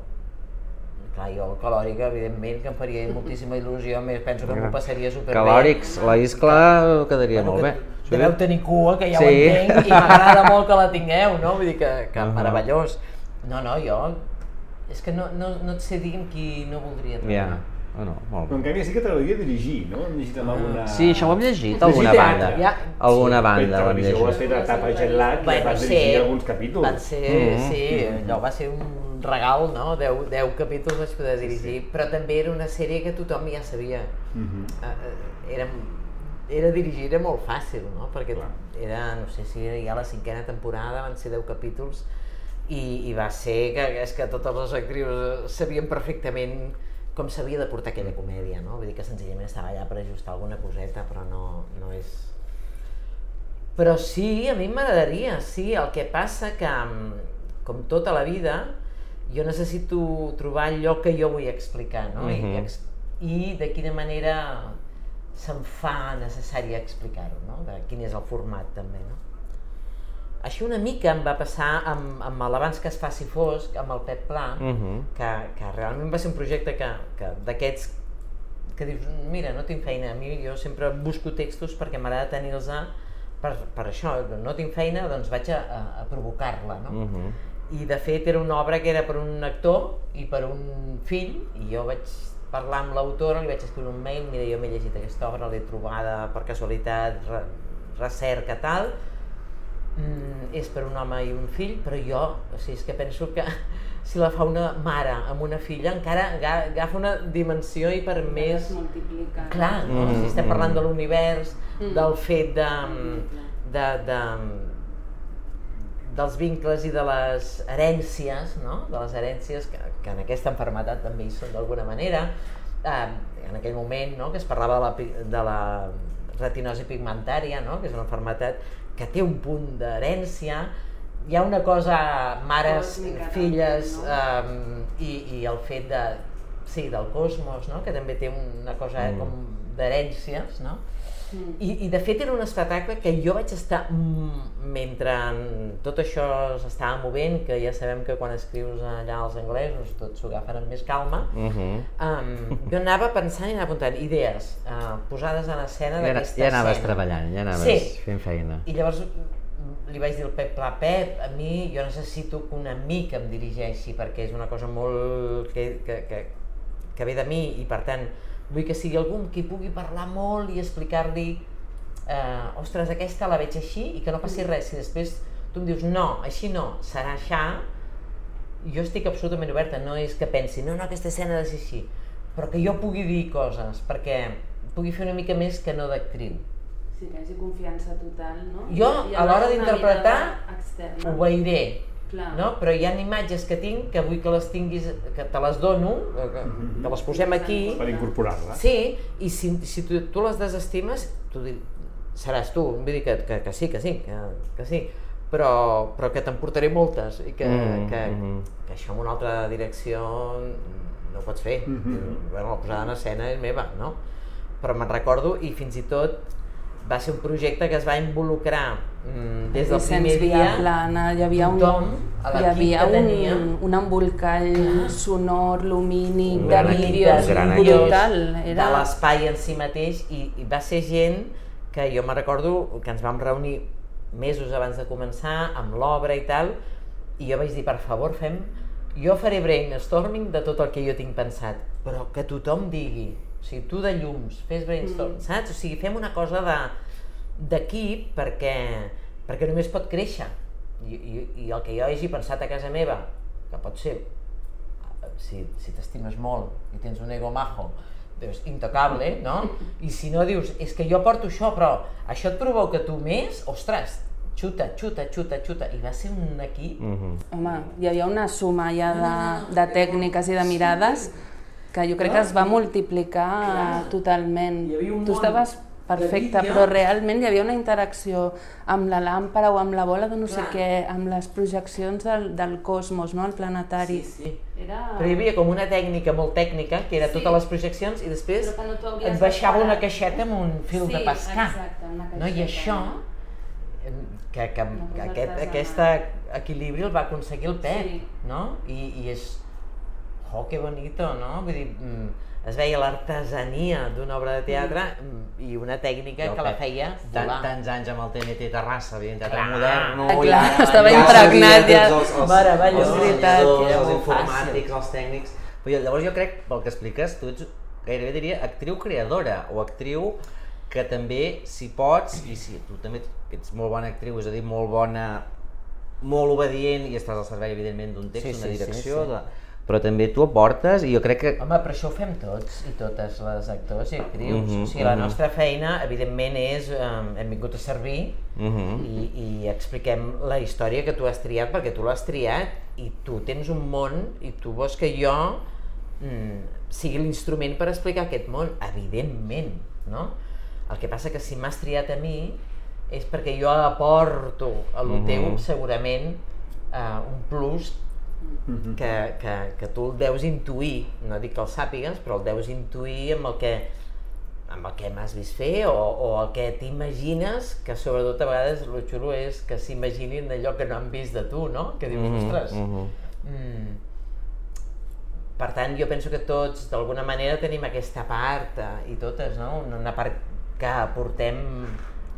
clar, jo el calòric, evidentment, que em faria moltíssima il·lusió, més penso que m'ho passaria superbé. Calòrics, la iscla quedaria molt bé. Que deveu tenir cua, que ja Sí. ho entenc, i m'agrada molt que la tingueu, no? Vull dir que, que Ahà. meravellós. No, no, jo... És que no, no, no et sé dir amb qui no voldria treballar. Ja, bueno, molt Però en bé. canvi sí que t'agradaria dirigir, no? Hem llegit amb alguna... Sí, això ho hem llegit, alguna llegit banda. Ja. Alguna Per banda ho hem televisió ho has llegit. fet a Tapa Gelat i Bueno, vas sí, dirigir alguns capítols. Van ser, Mhm, sí, mhm. allò va ser un regal, no? 10, 10 capítols vaig poder dirigir, però també era una sèrie que tothom ja sabia. Mhm. Eh, eh, Era, era dirigir era molt fàcil, no? Perquè Clar. era, no sé si era ja la cinquena temporada, van ser 10 capítols, i, i va ser que, és que totes les actrius sabien perfectament com s'havia de portar aquella comèdia, no? Vull dir que senzillament estava allà per ajustar alguna coseta, però no, no és... Però sí, a mi m'agradaria, sí, el que passa que, mm, com tota la vida, jo necessito trobar lloc que jo vull explicar, no? I, Mhm. i de quina manera se'm fa necessari explicar-ho, no? De quin és el format també, no? Això una mica em va passar amb, amb l'Abans que es faci fosc, amb el Pep Pla, Mhm. que, que realment va ser un projecte que, que d'aquests que dius, mira, no tinc feina, a mi jo sempre busco textos perquè m'agrada tenir-los per, per això, no tinc feina, doncs vaig a, a, a provocar-la, no? Mhm. I de fet era una obra que era per un actor i per un fill, i jo vaig parlar amb l'autora, li vaig escriure un mail, mira, jo m'he llegit aquesta obra, l'he trobada per casualitat, re, recerca, tal, mm, és per un home i un fill, però jo, o sigui, és que penso que si la fa una mare amb una filla encara aga- agafa una dimensió i per més... multiplica. Clar, no? Mm, si estem mm. parlant de l'univers, Mm. del fet de, de, de, dels vincles i de les herències, no? de les herències que, que en aquesta enfermetat també hi són d'alguna manera. Eh, en aquell moment no? que es parlava de la, de la retinosi pigmentària, no? que és una enfermetat que té un punt d'herència, hi ha una cosa mares, Còsmica filles també, eh, i, i el fet de, sí, del cosmos, no? que també té una cosa mm. com d'herències, no? Mm. I, I de fet era un espectacle que jo vaig estar, mm, mentre tot això s'estava movent, que ja sabem que quan escrius allà als anglesos tot s'ho agafen amb més calma, Mhm. um, jo anava pensant i anava apuntant idees uh, posades en escena d'aquesta ja anaves escena. treballant, ja anaves Sí. fent feina. I llavors mm, li vaig dir al Pep Pla, Pep, a mi jo necessito que un amic em dirigeixi perquè és una cosa molt que, que, que, que ve de mi i per tant vull que sigui algú amb qui pugui parlar molt i explicar-li eh, ostres, aquesta la veig així i que no passi res. Si després tu em dius no, així no, serà així, jo estic absolutament oberta, no és que pensi no, no, aquesta escena ha de ser així, però que jo pugui dir coses, perquè pugui fer una mica més que no d'actriu. Sí, que hi hagi confiança total, no? Jo, I a l'hora d'interpretar, ho veiré, Clar. no? però hi ha imatges que tinc que vull que les tinguis, que te les dono, que, que les posem aquí, Per incorporar-la. sí, i si, si tu, tu les desestimes, tu di- seràs tu, vull dir que, que, que sí, que sí, que, que sí, però, però que t'emportaré moltes i que, Mm, que, mhm. que això en una altra direcció no ho pots fer. Mhm. bueno, la posada en escena és meva, no? Però me'n recordo i fins i tot va ser un projecte que es va involucrar mm, des del Vicenç primer dia Viaplana, hi havia un, tothom, a hi havia un, tenia. un embolcall sonor, lumínic, Un de vídeos, un brutal. de Era... l'espai en si mateix i, i va ser gent que jo me recordo que ens vam reunir mesos abans de començar amb l'obra i tal i jo vaig dir, per favor, fem... Jo faré brainstorming de tot el que jo tinc pensat, però que tothom digui, o sigui, tu de llums, fes brainstorming, mm. saps? O sigui, fem una cosa de d'equip perquè, perquè només pot créixer. I, i, I el que jo hagi pensat a casa meva, que pot ser si, si t'estimes molt i tens un ego majo, dius, intocable, no? I si no dius, és que jo porto això, però això et provoca tu més, ostres, xuta, xuta, xuta, xuta. I va ser un equip Mhm. Home, hi havia una suma ja de, de tècniques i de mirades que jo crec que es va multiplicar totalment. Hi havia un Tu món estaves perfecte, però realment hi havia una interacció amb la làmpara o amb la bola de no sé Clar. què, amb les projeccions del, del cosmos, no? el planetari. Sí, sí. Era... Però hi havia com una tècnica molt tècnica, que era Sí. totes les projeccions, i després no et baixava de una caixeta amb un fil Sí, de pescar. exacte, una no? I caixeta. això, que, que, que aquest, aquest equilibri el va aconseguir el Pep, Sí. no? I, I és... Oh, que bonito, no? Vull dir, mm, es veia l'artesania d'una obra de teatre i una tècnica el que la feia Tant, volar. tants anys amb el TNT Terrassa, havia teatre Clar. modern, Ah, clar, estava sabia impregnat ja. Els, els, Meravellós, els, veritat, era els molt informàtics, els tècnics... Però llavors jo crec, pel que expliques, tu ets gairebé diria actriu creadora o actriu que també, si pots, i si tu també ets molt bona actriu, és a dir, molt bona, molt obedient i estàs al servei, evidentment, d'un text, Sí, d'una sí, sí, direcció, sí. de... però també tu aportes i jo crec que... Home, però això ho fem tots i totes les actors i actrius. Mhm, o sigui, la mhm. nostra feina, evidentment, és... Eh, hem vingut a servir Uh -huh. i, i expliquem la història que tu has triat perquè tu l'has triat i tu tens un món i tu vols que jo mm, sigui l'instrument per explicar aquest món, evidentment, no? El que passa que si m'has triat a mi és perquè jo aporto a lo Mhm. teu segurament eh, un plus que, que, que tu el deus intuir, no dic que el sàpigues, però el deus intuir amb el que amb el que m'has vist fer o, o el que t'imagines, que sobretot a vegades el xulo és que s'imaginin allò que no han vist de tu, no? Que dius, Mhm, ostres, mhm. mm, per tant, jo penso que tots, d'alguna manera, tenim aquesta part, eh, i totes, no? Una part que aportem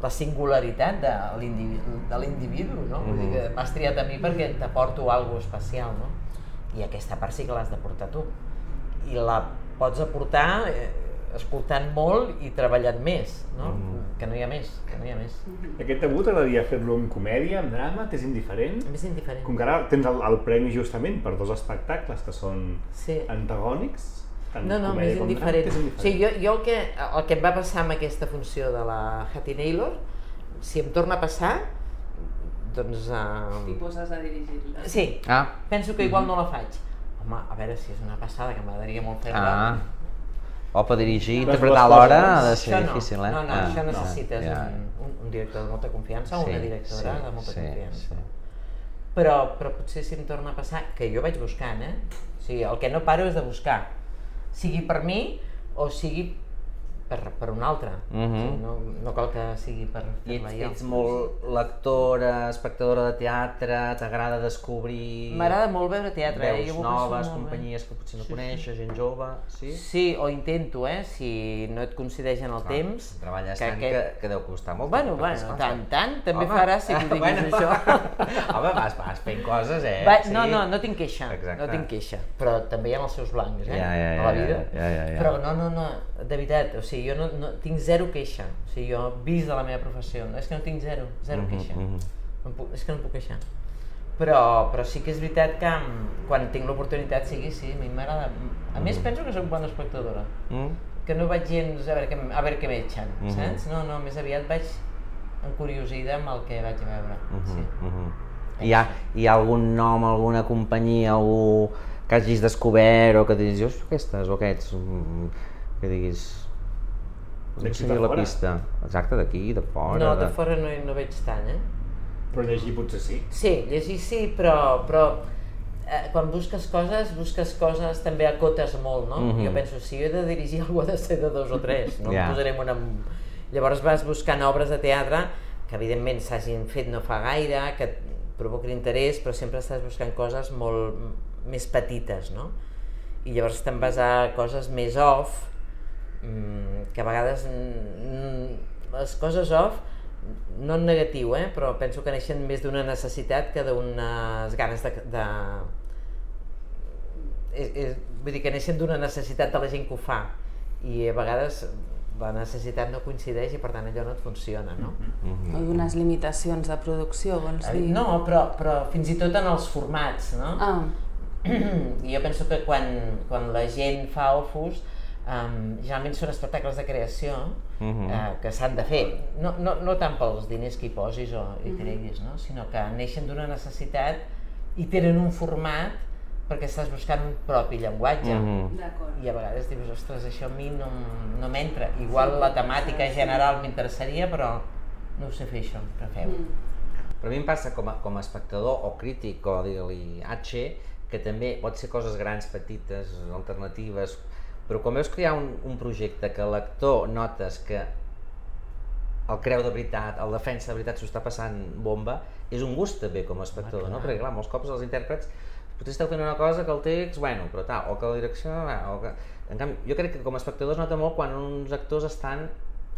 la singularitat de l'individu, de l'individu, no? Vull dir que m'has triat a mi perquè t'aporto alguna especial, no? I aquesta part sí que l'has de portar tu. I la pots aportar eh, escoltant molt i treballant més, no? Que no hi ha més, que no hi ha més. Aquest debut t'agradaria fer-lo en comèdia, en drama, t'és indiferent? És indiferent. Com que ara tens el, el premi justament per dos espectacles que són Sí. antagònics, tant No, no, comèdia m'és com indiferent. drama, t'és O sigui, jo, jo el, que, el que em va passar amb aquesta funció de la Hattie Naylor, si em torna a passar, doncs... T'hi Uh, poses a dirigir-la. sí, Ah, penso que igual no la faig. Home, a veure si és una passada, que m'agradaria molt fer-la. ah. O per dirigir i interpretar coses. ha de ser Això no, difícil, eh? no, no, ah, això necessites ja. un, un, un director de molta confiança o una directora sí, de molta sí, confiança. sí. Però, però potser si em torna a passar, que jo vaig buscant, eh? O sigui, el que no paro és de buscar, sigui per mi o sigui per, per un altre. o Mhm. sigui, no, no cal que sigui per fer-la jo. ets molt lectora, espectadora de teatre, t'agrada descobrir M'agrada molt veure teatre, eh? veus Jo m'ho passo noves, molt bé. companyies que potser no coneixes, gent jove, sí? Sí, o intento, eh? Si no et coincideix en el Clar, temps. Treballes que tant aquest- que, que deu costar molt. Bueno, bueno, esclar, tant, tant, també Home, faràs si tu diguis bueno, això. Home, vas, vas fent coses, eh? Va, sí. No, no, no tinc queixa, Exacte. no tinc queixa, però també hi ha els seus blancs, eh, Ja, ja, a la ja, vida. ja, ja, ja. Però no, no, no, de veritat, o sigui, jo no, no tinc zero queixa, o sigui, jo vist de la meva professió, no, és que no tinc zero, zero Mhm, queixa, mhm. no em puc, és que no puc queixar. Però, però sí que és veritat que mm, quan tinc l'oportunitat sigui, sí, a mi m'agrada. A més, Mhm. penso que soc bona espectadora, Mm? que no vaig gens a veure què, a veure què m'etxen, Mhm. saps? No, no, més aviat vaig encuriosida amb el que vaig veure, Mhm, sí. mhm. Hi, ha, hi ha algun nom, alguna companyia, algú que hagis descobert o que diguis, jo aquestes o aquests, mm, que diguis, no de la fora? pista. Exacte, d'aquí, de fora. No, de fora no, no veig tant, eh? Però llegir potser sí. Sí, llegir sí, però, però eh, quan busques coses, busques coses, també acotes molt, no? Mhm. Jo penso, si jo he de dirigir algú ha de ser de dos o tres, no em posarem una... Llavors vas buscant obres de teatre que evidentment s'hagin fet no fa gaire, que et provoquin interès, però sempre estàs buscant coses molt més petites, no? I llavors te'n vas a coses més off, mm, que a vegades mm, les coses off no en negatiu, eh? però penso que neixen més d'una necessitat que d'unes ganes de... de... És, és, vull dir que neixen d'una necessitat de la gent que ho fa i a vegades la necessitat no coincideix i per tant allò no et funciona, no? Mhm. O d'unes limitacions de producció, vols dir? No, però, però fins i tot en els formats, no? Ah, I jo penso que quan, quan la gent fa ofus, um, generalment són espectacles de creació Mhm. eh, que s'han de fer. No, no, no tant pels diners que hi posis o hi treguis, no? sinó que neixen d'una necessitat i tenen un format perquè estàs buscant un propi llenguatge. Mhm. d'acord. I a vegades dius, ostres, això a mi no, no m'entra. Igual la temàtica general m'interessaria, però no ho sé fer això, que feu. Però a mi em passa com a, com a espectador o crític o digue-li H, que també pot ser coses grans, petites, alternatives, però quan veus ha un, un projecte que l'actor notes que el creu de veritat, el defensa de veritat s'ho està passant bomba, és un gust també com a espectador, no? Perquè clar, molts cops els intèrprets potser esteu fent una cosa que el text, bueno, però tal, o que la direcció, o que... En canvi, jo crec que com a espectador es nota molt quan uns actors estan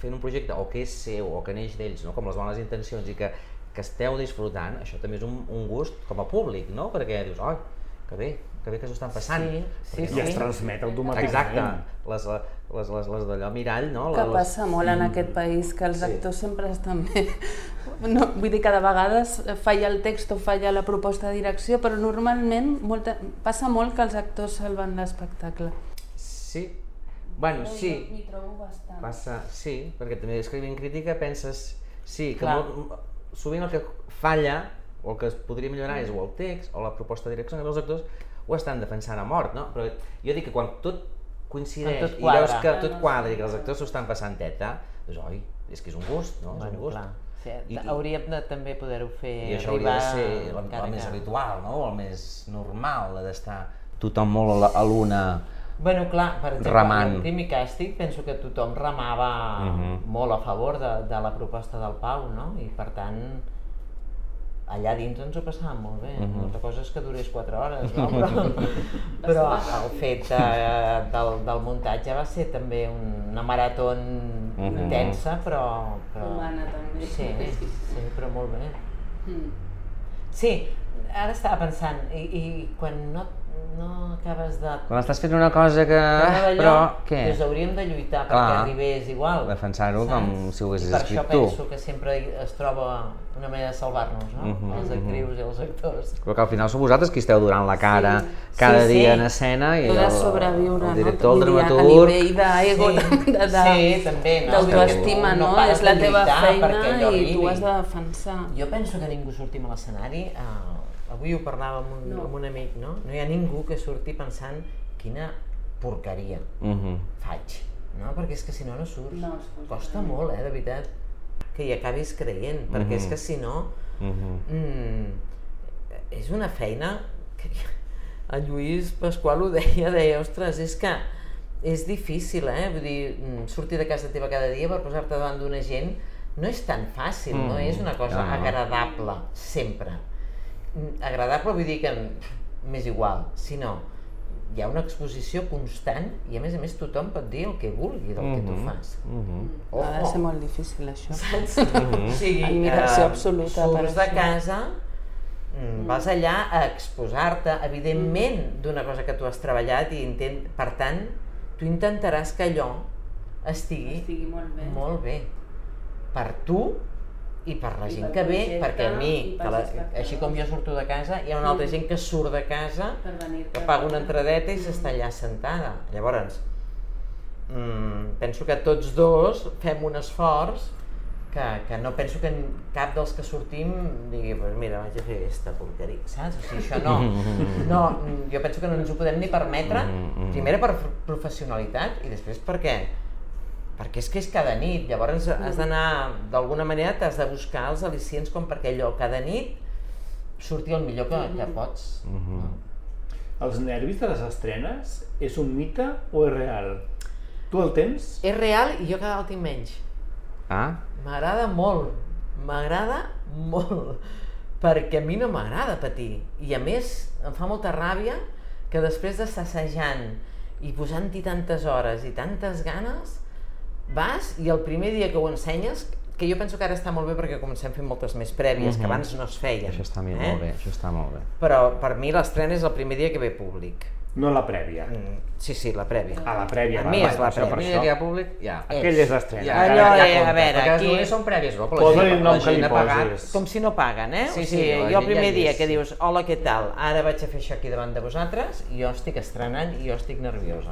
fent un projecte o que és seu o que neix d'ells, no? com les bones intencions i que, que esteu disfrutant, això també és un, un gust com a públic, no? perquè dius, oi, que bé, que bé que s'ho estan passant. Sí, sí, I es sí. transmet automàticament. Exacte, les, les, les, les d'allò mirall, no? Que les, passa molt en aquest país, que els Sí. actors sempre estan bé. No, vull dir que de vegades falla el text o falla la proposta de direcció, però normalment molta, passa molt que els actors salven l'espectacle. Sí, bueno, sí, M'hi trobo bastant. passa, sí, perquè també escrivint crítica penses, sí, que Clar. molt, sovint el que falla o el que es podria millorar és o el text o la proposta de direcció, que els actors ho estan defensant a mort, no? Però jo dic que quan tot coincideix tot i veus que tot quadra i que els actors s'ho estan passant teta, doncs oi, és que és un gust, no? és Bueno, un gust. clar. Sí, I- hauríem de també poder-ho fer I això hauria de ser el, encara el més habitual, no? El més normal, el d'estar tothom molt a la- l'una... Bueno, clar, per exemple, Remant. el Crimi Càstig penso que tothom remava Mhm. molt a favor de, de la proposta del Pau, no? I per tant, allà dins ens ho passàvem molt bé. Mhm. Una altra cosa és que durés 4 hores, no? Però, però el fet de, del, del muntatge va ser també una marató Mhm. intensa, però, però... Humana, també. Sí, sí, però molt bé. Mm. Sí, ara estava pensant, i, i quan no, no acabes de... Quan estàs fent una cosa que... Però Però, què? Doncs hauríem de lluitar Clar. perquè arribés igual. Defensar-ho com si ho haguessis I per escrit això tu. penso que sempre es troba una manera de salvar-nos, no? Mhm, Les actrius i els actors. Però que al final sou vosaltres qui esteu durant la cara Sí. cada Sí, sí. dia en escena i de el, sobreviure, el director, no? el dir, A dramaturg... nivell d'ego, Sí. de, de, Sí, també, no? d'autoestima, tu no no? És la de teva feina i tu has de defensar. Jo penso que ningú surti a l'escenari, uh, avui ho parlava amb un, No. amb un amic, no? No hi ha ningú que surti pensant quina porqueria Mhm. faig, no? Perquè és que si no no surts. No Costa molt, eh, de veritat, que hi acabis creient, perquè és Mhm. que si no, Mhm. mm, és una feina que el Lluís Pasqual ho deia, deia, ostres, és que és difícil, eh? Vull dir, mm, sortir de casa teva cada dia per posar-te davant d'una gent no és tan fàcil, no Mm, és una cosa no, no. agradable, sempre. Mm, Agradable vull dir que m'és igual, sinó hi ha una exposició constant i a més a més tothom pot dir el que vulgui del que tu Mhm. fas. Mhm. Ha de ser molt difícil, això. Saps? O sigui, Admiració eh, absoluta per Surts de això. casa, mm, vas allà a exposar-te, evidentment, d'una cosa que tu has treballat i intent... per tant, tu intentaràs que allò estigui, Estigui molt bé. molt bé per tu i per la I gent que ve, projecte, perquè a mi, que la, així com jo surto de casa, hi ha una altra Mm. gent que surt de casa que paga una entradeta i s'està allà sentada. Llavors, mm, penso que tots dos fem un esforç que, que no penso que cap dels que sortim digui, pues mira, vaig a fer aquesta porqueria, saps? O sigui, això no. no. mm, Jo penso que no ens ho podem ni permetre, primera per professionalitat i després perquè perquè és que és cada nit, llavors has d'anar, d'alguna manera t'has de buscar els al·licients com perquè allò cada nit surti el millor que, que pots. no? Els nervis de les estrenes és un mite o és real? Tu el tens? És real i jo cada vegada el tinc menys. Ah? M'agrada molt, m'agrada molt, perquè a mi no m'agrada patir. I a més, em fa molta ràbia que després d'estar assajant i posant-hi tantes hores i tantes ganes, vas i el primer dia que ho ensenyes, que jo penso que ara està molt bé perquè comencem fent moltes més prèvies, que Mhm. abans no es feien. Això està eh? molt bé, això està molt bé. Però per mi l'estrena és el primer dia que ve públic. No la prèvia. Mm, Sí, sí, la prèvia. A la prèvia. A va, mi és la prèvia. dia que això. ha públic, ja. Aquell és l'estrena. Ja, Allò ja, ja a veure, les aquí- només són prèvies, no? Però la gent, la que gent ha pagat. Com si no paguen, eh? Sí, o sí, sigui, la jo el ja primer ha dia que dius, hola, què tal? Ara vaig a fer això aquí davant de vosaltres i jo estic estrenant i jo estic nerviosa.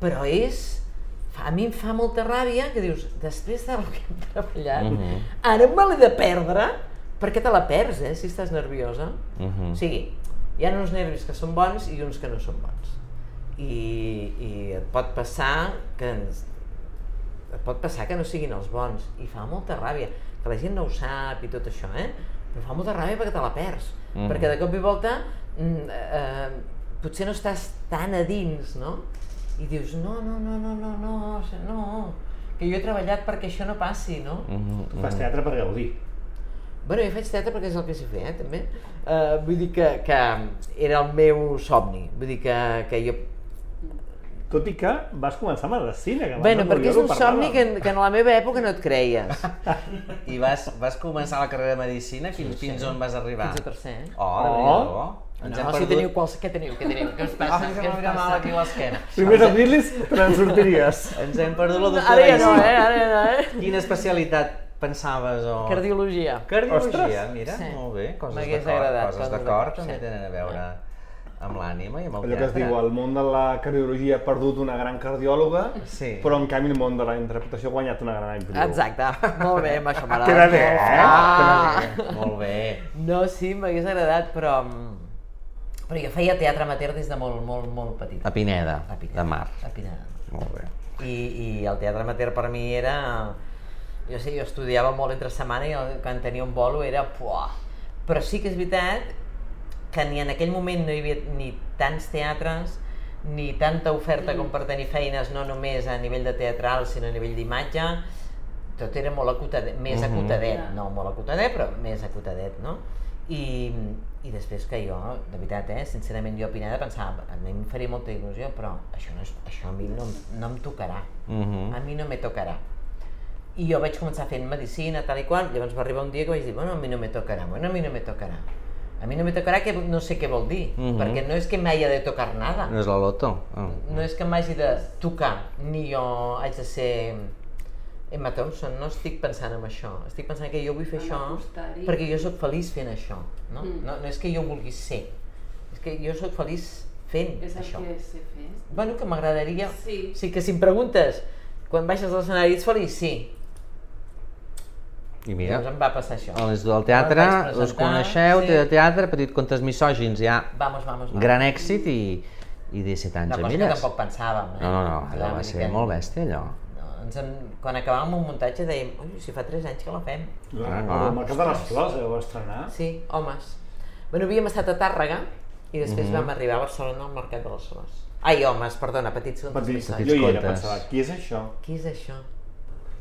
Però és... A mi em fa molta ràbia que dius, després del que hem treballat, Mhm. ara me l'he de perdre? Per què te la perds, eh, si estàs nerviosa? Mhm. O sigui, hi ha uns nervis que són bons i uns que no són bons. I, i et pot passar que ens, et pot passar que no siguin els bons i fa molta ràbia, que la gent no ho sap i tot això, eh? però fa molta ràbia perquè te la perds, Mhm. perquè de cop i volta mm, eh, potser no estàs tan a dins, no? I dius, no, no, no, no, no, no, no, que jo he treballat perquè això no passi, no? Mhm, Tu fas teatre per gaudir. Bueno, jo faig teatre perquè és el que sé fer, eh, també. Uh, vull dir que, que era el meu somni. Vull dir que, que jo... Tot i que vas començar amb medicina. Que abans Bueno, amb perquè és un somni que, que en la meva època no et creies. I vas, vas començar la carrera de Medicina, fins, Sí, sí. fins on vas arribar? Fins a tercer, eh? Oh, Oh. Ens No, si perdut... teniu quals... Què teniu? Què teniu? Què us passa? Ah, que Què m'ha us ficat mal passa? aquí a l'esquena. Primers auxilis te n'en sortiries. Ens hem perdut la doctora Ara ja no, eh? Ara ja no, eh? Quina especialitat pensaves o... Cardiologia. Cardiologia, Ostres. mira, Sí. molt bé. Coses d'acord, agradat, coses coses d'acord d'acord, també sí. tenen a veure amb l'ànima i amb el Allò que es diu, el món de la cardiologia ha perdut una gran cardiòloga, Sí. però en canvi el món de la interpretació ha guanyat una gran actriu. Exacte. Molt bé, amb això m'agrada. Queda bé, eh? Ah. Molt bé. No, sí, m'hagués agradat, però... Però jo feia teatre amateur des de molt, molt, molt petit. A Pineda, A Pineda. de Mar. A Pineda. Molt bé. I, I el teatre amateur per mi era... Jo sé, jo estudiava molt entre setmana i el, quan tenia un bolo era... Puah. Però sí que és veritat que ni en aquell moment no hi havia ni tants teatres ni tanta oferta com per tenir feines no només a nivell de teatral sinó a nivell d'imatge tot era molt acotadet, més Mhm. acotadet, no molt acotadet, però més acotadet, no? I, I després que jo, de veritat, eh, sincerament, jo a Pineda pensava, a mi em faria molta il·lusió, però això, no és, això a mi no, no em tocarà, Mhm. a mi no me tocarà. I jo vaig començar fent medicina, tal i qual, llavors va arribar un dia que vaig dir, bueno, a mi no me tocarà, bueno, a mi no me tocarà. A mi no me tocarà, que no sé què vol dir, Mhm. perquè no és que m'hagi de tocar nada No és la loto? Oh. no és que m'hagi de tocar, ni jo haig de ser Emma Thompson, no estic pensant en això. Estic pensant que jo vull fer En això perquè jo sóc feliç fent això. No? Mm. No, no és que jo vulgui ser, és que jo sóc feliç fent És el això. que sé fer. Bueno, que m'agradaria... Sí. sí que si em preguntes, quan baixes a l'escenari ets feliç? Sí. I mira, Llavors em va passar això. a l'Institut del Teatre, presentar, coneixeu, sí. de teatre, petit contes misògins, ja Vamos, vamos, vamos. gran èxit i, i 17 anys Una a cosa que tampoc pensàvem. Eh? No, no, no, allò va ser molt bèstia, allò. Ens en, quan acabàvem un muntatge dèiem, ui, si fa 3 anys que la fem. Ah, Ah. el Mercat de les Flors, eh, ho va estrenar. Sí, homes. Bueno, havíem estat a Tàrrega i després Mhm. vam arribar a Barcelona al Mercat de les Flors. Ai, homes, perdona, petits contes Petits. Petits jo hi era, pensava, qui és això? Qui és això?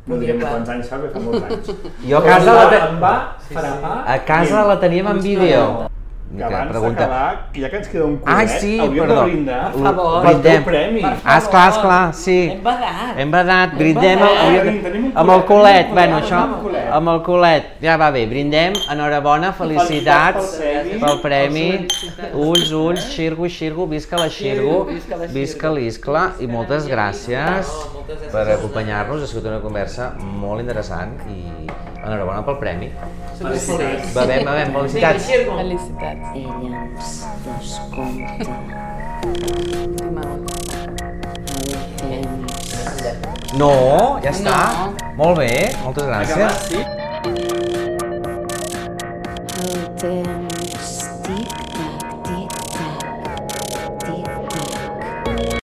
No direm Podia quants anys fa, perquè fa molts anys. Jo a casa em la, va, te... em va frapar. a casa la teníem en "Us vídeo. Que abans d'acabar, ja que ens queda un Ai, curet, sí, hauríem perdó. de brindar Per favor. pel teu Brindem. premi. Per Ah, esclar, esclar, sí. Hem badat. Hem badat, Hem brindem badat. el, un amb el culet, bueno, culet, això, amb el culet, ja va bé, brindem, enhorabona, felicitats Felicitats pel premi, ulls, ulls, xirgo, xirgo, visca la xirgo, Visca la visca Xirgo. l'iscla i moltes gràcies No, moltes gràcies per acompanyar-nos, ha sigut una conversa molt interessant i enhorabona pel premi. Felicitats. Bevem, bevem, Vinga, felicitats. Felicitats. Ella ens descompta. No, ja està. No. Molt bé, moltes gràcies. El temps